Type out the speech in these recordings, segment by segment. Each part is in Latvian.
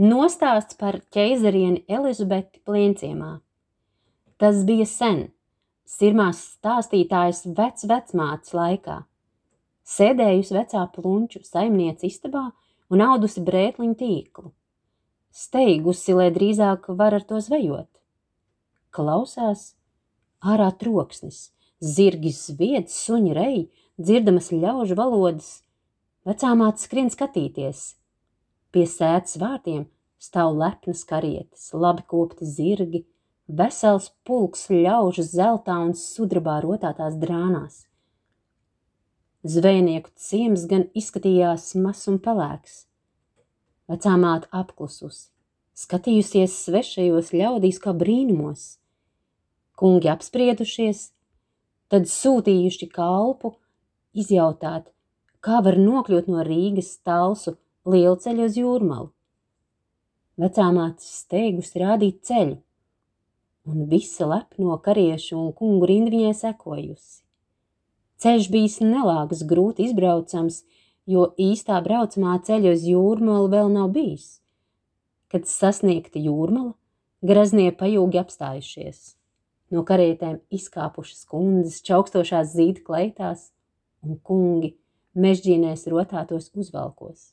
Nostāsts par ķeizarieni Elizabeti plienciemā. Tas bija sen, sirmās stāstītājas vec vecmātes laikā. Sēdējusi vecā plunču saimniece istabā un audusi brētliņu tīklu. Steigusi, lai drīzāk var ar to zvejot. Klausās ārā troksnis, zirgi zvied, suņi rei, dzirdamas ļaužu valodas. Vecā māte skrien skatīties. Pie sētas vārtiem stāv lepnas karietes, labi kopti zirgi, vesels pulks ļaužu zeltā un sudrabā rotātās drānās. Zvejnieku ciems gan izskatījās mas un pelēks. Vecā māte apklususi, skatījusies svešajos ļaudīs kā brīnumos. Kungi apspriedušies, tad sūtījuši kalpu izjautāt, kā var nokļūt no Rīgas talsu lielceļu uz jūrmalu. Vecāmātes steigus rādīt ceļu, un visa lepno kariešu un kungu rinda viņai sekojusi. Ceļš bijis nelāgas grūti izbraucams, jo īstā braucamā ceļa uz jūrmalu vēl nav bijis. Kad sasniegta jūrmala, graznie pajūgi apstājušies. No karietēm izkāpušas kundzes, čaukstošās zīda kleitās, un kungi mežģīnēs rotātos uzvalkos.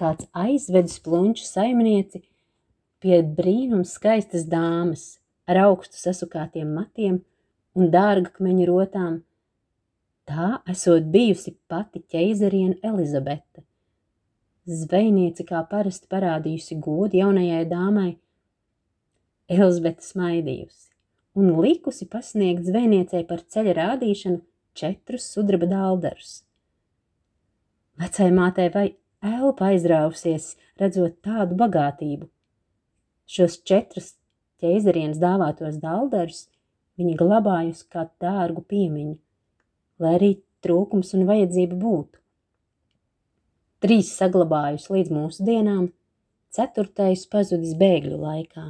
Kāds aizvedis plunču saimnieci pie brīnums skaistas dāmas ar augstu sasukātiem matiem un dārgakmeņu rotām. Tā esot bijusi pati ķeizariena Elizabete. Zvejniece kā parasti parādījusi godu jaunajai dāmai, Elizabete smaidījusi un likusi pasniegt zvejniecei par ceļa rādīšanu četrus sudraba daldarus. Vecai mātei vai elpa aizrāvusies, redzot tādu bagātību. Šos četrus ķeizarienes dāvātos daldarus viņa glabājusi kā dārgu piemiņu, lai arī trūkums un vajadzība būtu. Trīs saglabājusi līdz mūsdienām, ceturtais pazudis bēgļu laikā.